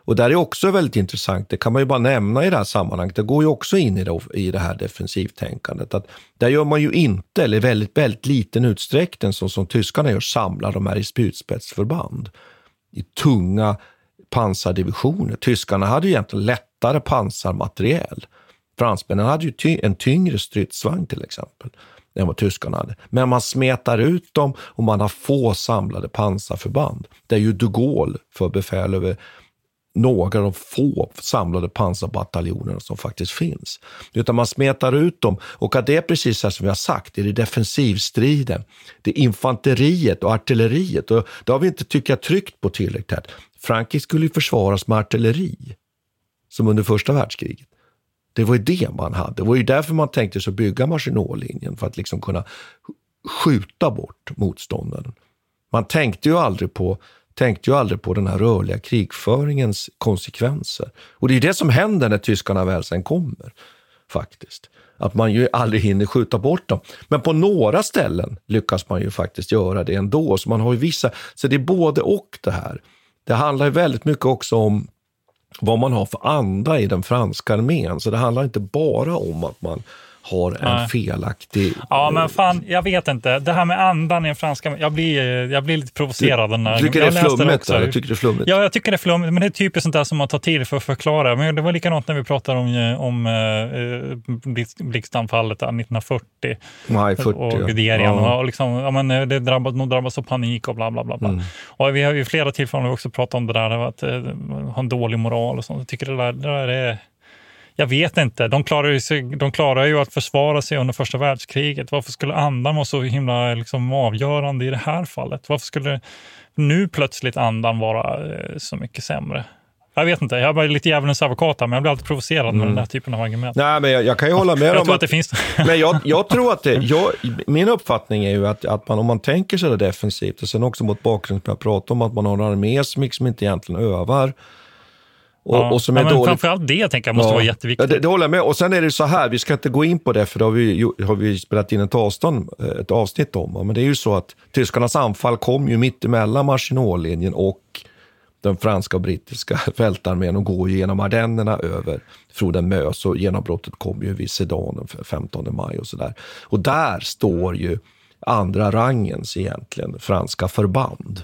Och där är också väldigt intressant, det kan man ju bara nämna i det här sammanhanget, det går ju också in i det, i det här defensivtänkandet. Att där gör man ju inte, eller väldigt, väldigt liten utsträckning, så som tyskarna gör, samlar de här i spjutspetsförband. I tunga pansardivisioner. Tyskarna hade ju egentligen lättare pansarmateriel. Fransmännen hade ju ty en tyngre stridsvagn till exempel än vad tyskarna hade. Men man smetar ut dem och man har få samlade pansarförband. Det är ju de Gaulle för befäl över några av de få samlade pansarbataljonerna som faktiskt finns. Utan man smetar ut dem och att det är precis här som vi har sagt, det är det defensivstriden, det är infanteriet och artilleriet. Och det har vi inte, tycker jag, tryckt på tillräckligt här. Frankrike skulle ju försvaras med artilleri, som under första världskriget. Det var ju det man hade. Det var ju därför man tänkte sig att bygga Maginotlinjen, för att liksom kunna skjuta bort motståndaren. Man tänkte ju aldrig på tänkte ju aldrig på den här rörliga krigföringens konsekvenser. Och det är det som händer när tyskarna väl sen kommer, faktiskt. Att man ju aldrig hinner skjuta bort dem. Men på några ställen lyckas man ju faktiskt göra det ändå. Så man har ju vissa, så det är både och det här. Det handlar ju väldigt mycket också om vad man har för anda i den franska armén. Så det handlar inte bara om att man har en
Nej.
felaktig...
Ja, men fan, jag vet inte. Det här med andan i den franska... Jag blir, jag blir lite provocerad. när
Du tycker
jag
det är flummigt? Tycker det är flummigt?
Ja, jag tycker det är flummigt, men det är typiskt sånt där som man tar till för att förklara. Men det var likadant när vi pratade om, eh, om eh, blix- blixtanfallet där 1940.
Maj 40,
Och. Guderian.
Ja.
Och liksom, ja, men eh, det drabbas, nog drabbas av panik och bla bla bla. bla.
Mm.
Och vi har ju flera tillfällen också pratat om det där att eh, ha en dålig moral och sånt. Jag tycker det där, det där är... Jag vet inte. De klarar, ju sig, de klarar ju att försvara sig under första världskriget. Varför skulle andan vara så himla liksom, avgörande i det här fallet? Varför skulle nu plötsligt andan vara eh, så mycket sämre? Jag vet inte. Jag är lite djävulens advokat här, men jag blir alltid provocerad med
Mm.
den här typen av argument.
Nej, men jag, jag kan ju hålla med
Jag
om
tror att det finns.
Men jag, jag tror att det, jag, min uppfattning är ju att, att man, om man tänker sig det defensivt, och sen också mot bakgrund som jag pratade om, att man har en armé som liksom inte egentligen övar. Och,
ja.
och som
ja,
är
men
dåligt.
framförallt det tänker jag måste vara jätteviktigt.
Ja, det, det håller jag med. Och sen är det så här, vi ska inte gå in på det, för det har vi, har vi spelat in ett, avstånd, ett avsnitt om. Men det är ju så att tyskarnas anfall kom ju mitt emellan Maginotlinjen och den franska och brittiska fältarmén och går genom Ardennerna över floden Mös och genombrottet kom ju vid Sedan den 15 maj och sådär. Och där står ju andra rangens egentligen franska förband.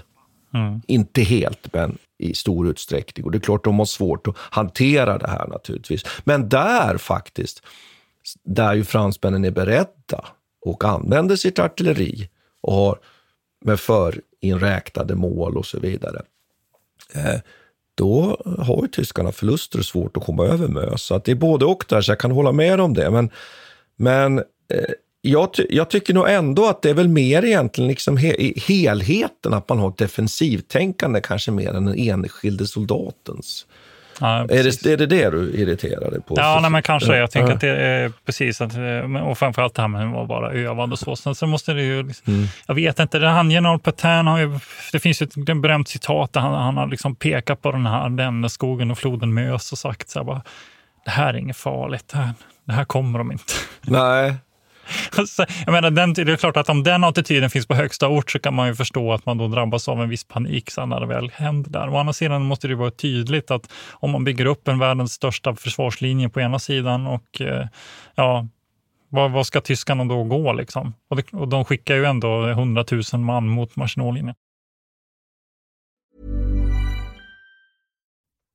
Mm.
Inte helt, men i stor utsträckning. Och det är klart de har svårt att hantera det här naturligtvis. Men där faktiskt, där ju fransmännen är beredda och använder sitt artilleri och har med förinräknade mål och så vidare. Eh, då har ju tyskarna förluster och svårt att komma över Mös. Så att det är både och där, så jag kan hålla med om det. Men, men eh, jag, ty- jag tycker nog ändå att det är väl mer egentligen liksom he- i helheten, att man har ett defensivtänkande kanske mer än den enskilde soldatens.
Ja,
är, det, är det det du irriterar dig på?
Ja, nej, men kanske. Jag tänker
Ja.
att det är precis. Att, eh, och framförallt det här med att vara övad och så. Sen så måste det ju... liksom-
Mm.
Jag vet inte. Det han, general Petain har ju... Det finns ju ett ett berömt citat där han, han har liksom pekat på den här den skogen och floden Mös och sagt så här bara, det här är inget farligt. Det här, det här kommer de inte.
Nej.
Alltså, jag menar, den, det är klart att om den attityden finns på högsta ort så kan man ju förstå att man då drabbas av en viss panik sen när det väl händer där. Å andra sidan måste det vara tydligt att om man bygger upp en världens största försvarslinje på ena sidan och eh, ja, vad, vad ska tyskarna då gå liksom? Och, det, och de skickar ju ändå 100 000 man mot Maginotlinjen.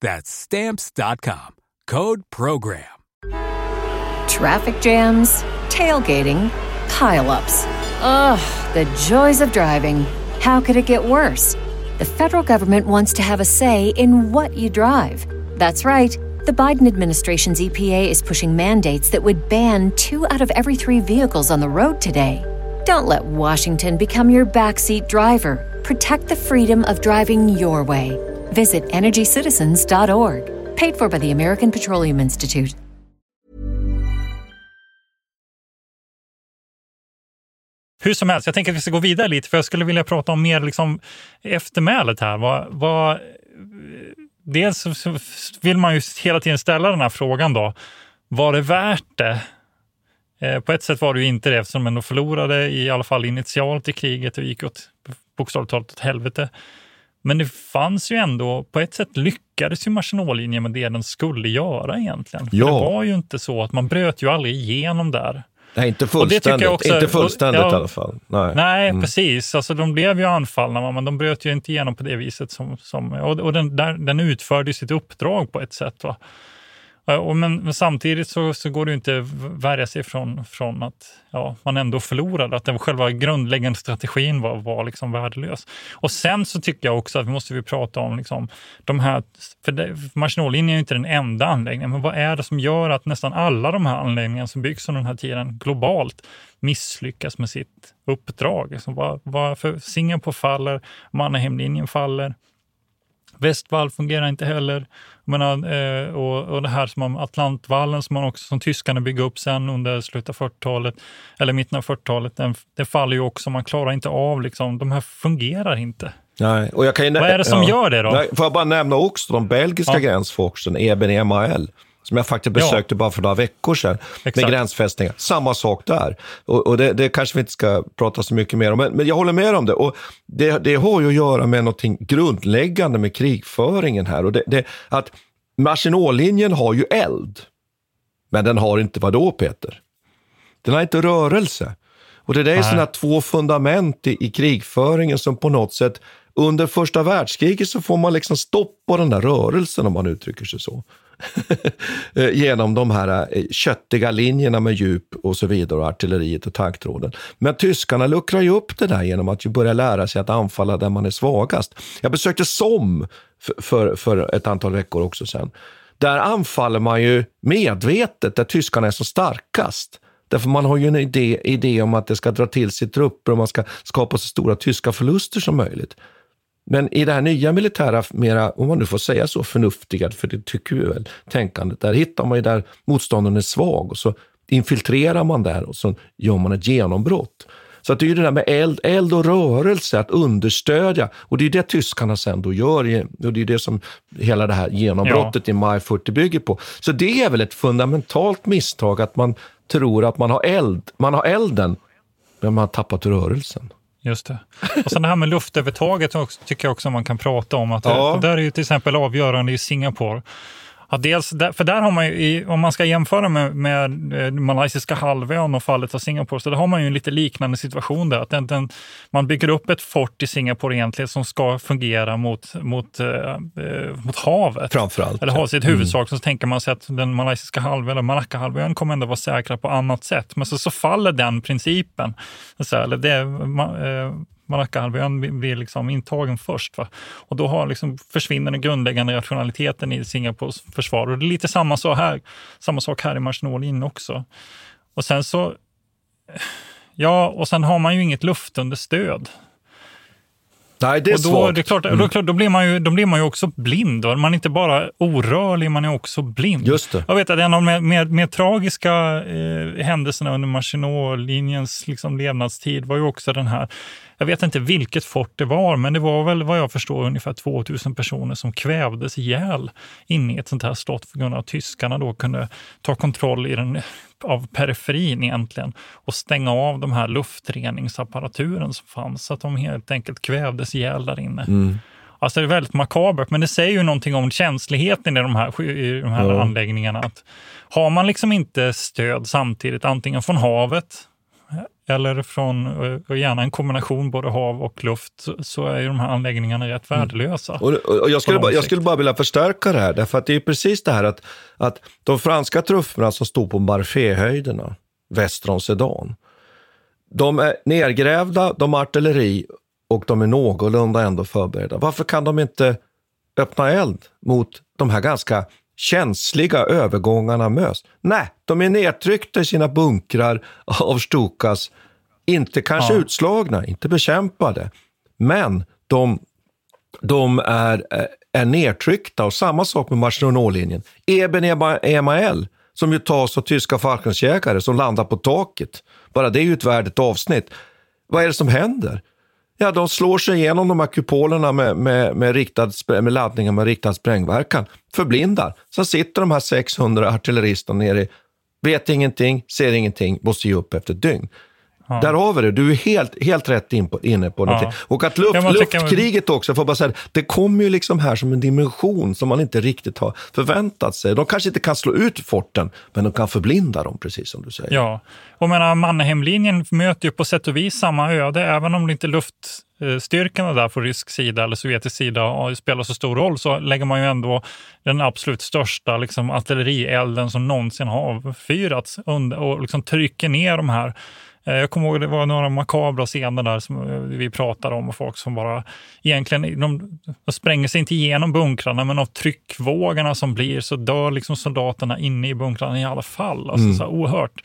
That's stamps.com. Code Program.
Traffic jams, tailgating, pileups. Ugh, the joys of driving. How could it get worse? The federal government wants to have a say in what you drive. That's right. The Biden administration's EPA is pushing mandates that would ban two out of every three vehicles on the road today. Don't let Washington become your backseat driver. Protect the freedom of driving your way. Visit EnergyCitizens.org. Paid for by the American Petroleum Institute.
Hur som helst, jag tänker att vi ska gå vidare lite, för jag skulle vilja prata om mer liksom eftermälet här. Vad, vad, dels vill man ju hela tiden ställa den här frågan då. Var det värt det? Eh, på ett sätt var det ju inte det eftersom de ändå förlorade i alla fall initialt i kriget och gick åt bokstavligt talat åt helvete. Men det fanns ju ändå, på ett sätt lyckades ju Maginotlinjen med det den skulle göra egentligen.
Ja.
Det var ju inte så att man bröt ju aldrig igenom där.
Nej, inte
Och det tycker
fullständigt,
också-
inte fullständigt
ja.
i alla fall. Nej,
Nej,
Mm.
precis. Alltså, de blev ju anfallna, men de bröt ju inte igenom på det viset. Som, som, och och den, där, den utförde sitt uppdrag på ett sätt. Va? Och men, men samtidigt så, så går det inte att värja sig från, från att ja, man ändå förlorade, att den själva grundläggande strategin var, var liksom värdelös. Och sen så tycker jag också att vi måste vi prata om liksom, de här, för Maginotlinjen är ju inte den enda anläggningen, men vad är det som gör att nästan alla de här anläggningarna som byggs under den här tiden globalt misslyckas med sitt uppdrag? Alltså, vad, varför Singapore faller, Mannerheimlinjen faller, Västwall fungerar inte heller. Menar, eh, och, och det här som om Atlantvallen som man också som tyskarna bygger upp sen under slutet av 40-talet, eller mitten av 40-talet, den, det faller ju också. Man klarar inte av, liksom, de här fungerar inte.
Nej, och jag kan ju
Vad är det som gör det då?
Nej, får jag bara nämna också de belgiska
Ja.
gränsforsen, Eben MAL, som jag faktiskt besökte bara för några veckor sedan,
Exakt.
med gränsfästningar. Samma sak där. Och, och det, det kanske vi inte ska prata så mycket mer om, men, men jag håller med om det. Och det. Det har ju att göra med något grundläggande med krigföringen här. Och det, det, att Maginotlinjen har ju eld, men den har inte vad då Peter? Den har inte rörelse. Och det där är sådana två fundament i, i krigföringen som på något sätt, under första världskriget så får man liksom stopp på den där rörelsen om man uttrycker sig så. Eh, genom de här eh, köttiga linjerna med djup och så vidare, och artilleriet och tanktråden. Men tyskarna luckrar ju upp det där genom att ju börja lära sig att anfalla där man är svagast. Jag besökte Somme för, för, för ett antal veckor också sen. Där anfaller man ju medvetet där tyskarna är som starkast. Därför man har ju en idé, idé om att det ska dra till sig trupper och man ska skapa så stora tyska förluster som möjligt. Men i det här nya militära, mera, om man nu får säga så, förnuftiga, för det tycker vi väl, tänkandet, där hittar man ju där motståndaren är svag och så infiltrerar man där och så gör man ett genombrott. Så att det är ju det där med eld, eld och rörelse, att understödja. Och det är det tyskarna sen då gör, och det är det som hela det här genombrottet i maj 40 bygger på. Så det är väl ett fundamentalt misstag att man tror att man har eld, man har elden, men man har tappat rörelsen.
Just det. Och sen det här med luftövertaget också, tycker jag också man kan prata om. Att
Ja.
det, där är ju till exempel avgörande i Singapore. Att dels, för där har man ju, om man ska jämföra med, med eh, malaysiska halvön och fallet av Singapore, så där har man ju en lite liknande situation där. Att den, den, man bygger upp ett fort i Singapore egentligen som ska fungera mot, mot, eh, eh, mot havet.
Framförallt.
Eller ha sitt huvudsak, så tänker man sig att den malaysiska halvön, eller Malaccahalvön, kommer ändå vara säkra på annat sätt. Men så, så faller den principen. Så eller det, ma, eh, Malaccahalvön blir- liksom intagen först. Va? Och då har liksom, försvinner den grundläggande rationaliteten i Singapores försvar. Och det är lite samma sak här, samma sak här i Maginotlinjen också. Och sen så... Ja, och sen har man ju inget luftunderstöd.
Nej, det är
och då,
svagt.
det är klart,
Mm.
då, då, blir man ju, då blir man ju också blind. Då. Man är inte bara orörlig, man är också blind.
Just det.
Jag vet att en av de mer, mer, mer tragiska eh, händelserna under Maginot-linjens liksom, levnadstid var ju också den här, jag vet inte vilket fort det var, men det var väl vad jag förstår ungefär 2000 personer som kvävdes ihjäl inne i ett sånt här slott för grund av att tyskarna då kunde ta kontroll i den, av periferin egentligen och stänga av de här luftreningsapparaturen som fanns, så att de helt enkelt kvävdes ihjäl där inne.
Mm.
Alltså det är väldigt makabert, men det säger ju någonting om känsligheten i de här, i de här
Ja.
anläggningarna. Att har man liksom inte stöd samtidigt, antingen från havet eller från, och gärna en kombination både hav och luft, så- är ju de här anläggningarna rätt värdelösa.
Och, och och jag, skulle bara, jag skulle bara vilja förstärka det här, därför att det är precis det här att, att de franska trupperna som stod på Marféhöjderna väster om Sedan, de är nergrävda, de har artilleri och de är någorlunda ändå förberedda. Varför kan de inte öppna eld mot de här ganska känsliga övergångarna mös? Nej, de är nedtryckta i sina bunkrar av Stukas. Inte kanske
Ja.
utslagna, inte bekämpade, men de de är, är nedtryckta och samma sak med Maginot-linjen. Eben Ema- Emael, som ju tas av tyska Falklandsjägare som landar på taket. Bara det är ju ett värdigt avsnitt. Vad är det som händer? Ja, de slår sig igenom de här kupolerna med, med, med, riktad, med laddningar med riktad sprängverkan, förblindar. Sen sitter de här 600 artilleristerna nere, vet ingenting, ser ingenting, måste ge upp efter ett dygn. Där har vi det. Du är helt, helt rätt in på, inne på någonting. Och att luft,
Ja, man
luftkriget också, får bara säga, det kommer ju liksom här som en dimension som man inte riktigt har förväntat sig. De kanske inte kan slå ut forten, men de kan förblinda dem, precis som du säger.
Ja, och menar, möter ju på sätt och vis samma öde, även om det inte luftstyrkorna där på rysk sida eller sovjetisk sida ja, spelar så stor roll, så lägger man ju ändå den absolut största liksom, artillerielden som någonsin har avfyrats under, och liksom trycker ner de här Jag kommer ihåg det var några makabra scener där som eh, vi pratade om och folk som bara egentligen, de, de spränger sig inte igenom bunkrarna men av tryckvågorna som blir så dör liksom soldaterna inne i bunkrarna i alla fall. Alltså
Mm.
så här oerhört.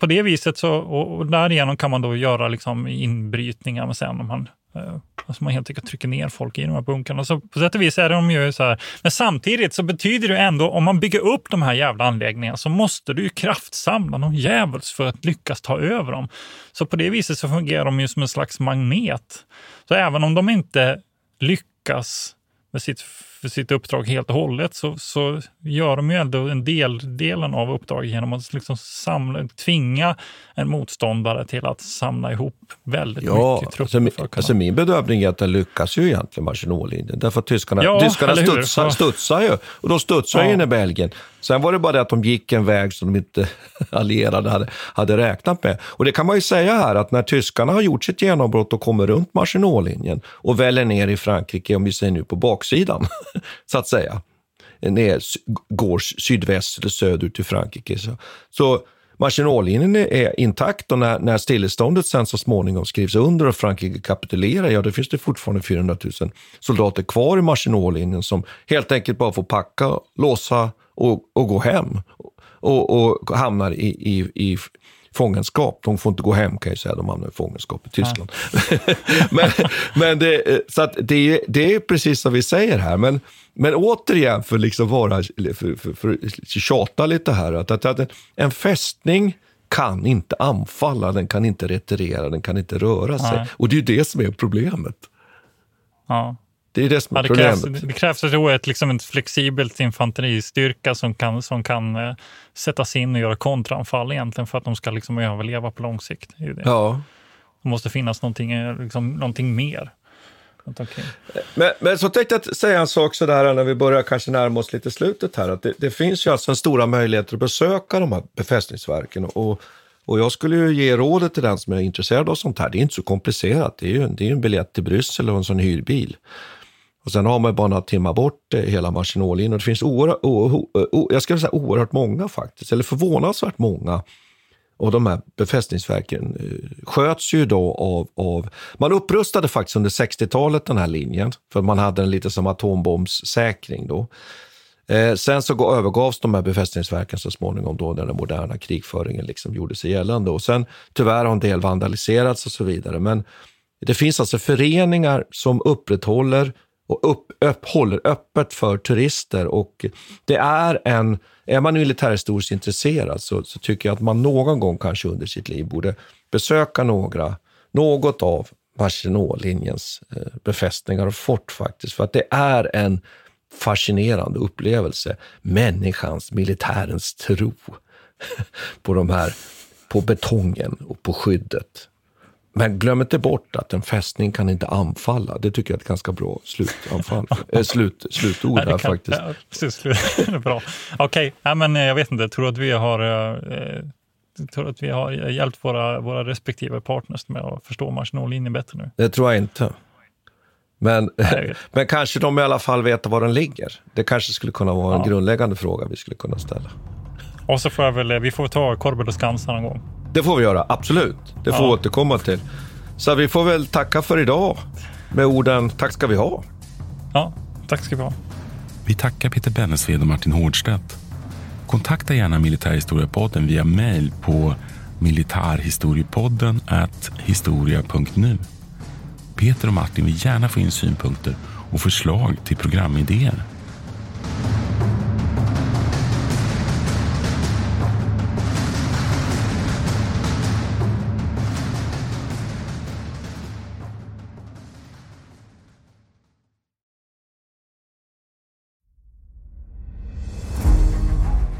På det viset så, och, och därigenom kan man då göra liksom inbrytningar men sen om man eh, Eh, alltså man helt enkelt trycker ner folk i de här bunkrarna. Så på sätt och vis är de ju så här. Men samtidigt så betyder det ändå, om man bygger upp de här jävla anläggningarna så måste du ju kraftsamla någon djävuls för att lyckas ta över dem. Så på det viset så fungerar de ju som en slags magnet. Så även om de inte lyckas med sitt, för sitt uppdrag helt och hållet så, så gör de ju ändå en del delen av uppdraget genom att liksom samla, tvinga en motståndare till att samla ihop väldigt
Ja,
mycket trupper.
alltså, min, alltså min bedömning är att den lyckas ju egentligen, Maginot-linjen. Därför att tyskarna,
Ja,
tyskarna studsar, studsar ju. Och de studsar
Ja.
in i Belgien. Sen var det bara det att de gick en väg som de inte allierade hade, hade räknat med. Och det kan man ju säga här att när tyskarna har gjort sitt genombrott och kommer runt Maginot-linjen och väller ner i Frankrike, om vi säger nu på baksidan, så att säga, ner, går sydväst eller söderut till Frankrike. Så, så Maginot-linjen är intakt och när, när stilleståndet sen så småningom skrivs under och Frankrike kapitulerar, ja då finns det fortfarande 400 000 soldater kvar i Maginot-linjen som helt enkelt bara får packa, låsa och, och gå hem. Och, och hamnar i, i, i fångenskap. De får inte gå hem kan jag säga, de hamnar i fångenskap i Tyskland. men men det, så att det, är, det är precis som vi säger här. Men, men återigen, för liksom vara, för, för, för tjata lite här, att, att, att en fästning kan inte anfalla, den kan inte retirera, den kan inte röra sig.
Nej.
Och det är ju det som är problemet.
Ja.
Det är det som är
Ja, det, krävs,
problemet.
det krävs då ett, liksom ett flexibelt infanteristyrka som kan, som kan eh, sättas in och göra kontraanfall egentligen för att de ska liksom överleva på lång sikt. Det det.
Ja.
Det måste finnas någonting, eh, liksom, någonting mer.
Men, men så tänkte jag säga en sak sådär när vi börjar kanske närma oss lite slutet här. Att det, det finns ju alltså en stora möjligheter att besöka de här befästningsverken. Och, och jag skulle ju ge rådet till den som är intresserad av sånt här. Det är inte så komplicerat. Det är ju, det är ju en biljett till Bryssel och en sån hyrbil. Och sen har man ju bara några timmar bort eh, hela Maginot-linjen. Och det finns oerhört, o, eh, o, jag ska säga oerhört många faktiskt, eller förvånansvärt många och de här befästningsverken eh, sköts ju då av, av... Man upprustade faktiskt under 60-talet den här linjen, för man hade den lite som atombombssäkring då. Eh, sen så går, övergavs de här befästningsverken så småningom då när den moderna krigföringen liksom gjorde sig gällande. Och sen tyvärr har en del vandaliserats och så vidare. Men det finns alltså föreningar som upprätthåller och upp, upp, håller öppet för turister. Och det är en, är man militärhistoriskt intresserad så, så tycker jag att man någon gång kanske under sitt liv borde besöka några, något av Maginot-linjens eh, befästningar och fort faktiskt. För att det är en fascinerande upplevelse. Människans, militärens tro på de här, på betongen och på skyddet. Men glöm inte bort att en fästning kan inte anfalla. Det tycker jag är ett ganska bra slutanfall. äh, slut, slutord här faktiskt.
Ja, precis, bra. Okej, okay. men jag vet inte. Tror att vi har, eh, tror att vi har hjälpt våra, våra respektive partners med att förstå Maginot-linjen bättre nu?
Det tror jag inte. Men, men kanske de i alla fall vet var den ligger. Det kanske skulle kunna vara en ja. grundläggande fråga vi skulle kunna ställa.
Och så får jag väl, vi får ta Korbel och Skansen någon gång.
Det får vi göra, absolut. Det får ja. vi återkomma till. Så vi får väl tacka för idag med orden tack ska vi ha.
Ja, tack ska vi ha.
Vi tackar Peter Bennesved och Martin Hårdstedt. Kontakta gärna Militärhistoriepodden via mail på militarhistoriepodden historia.nu. Peter och Martin vill gärna få in synpunkter och förslag till programidéer.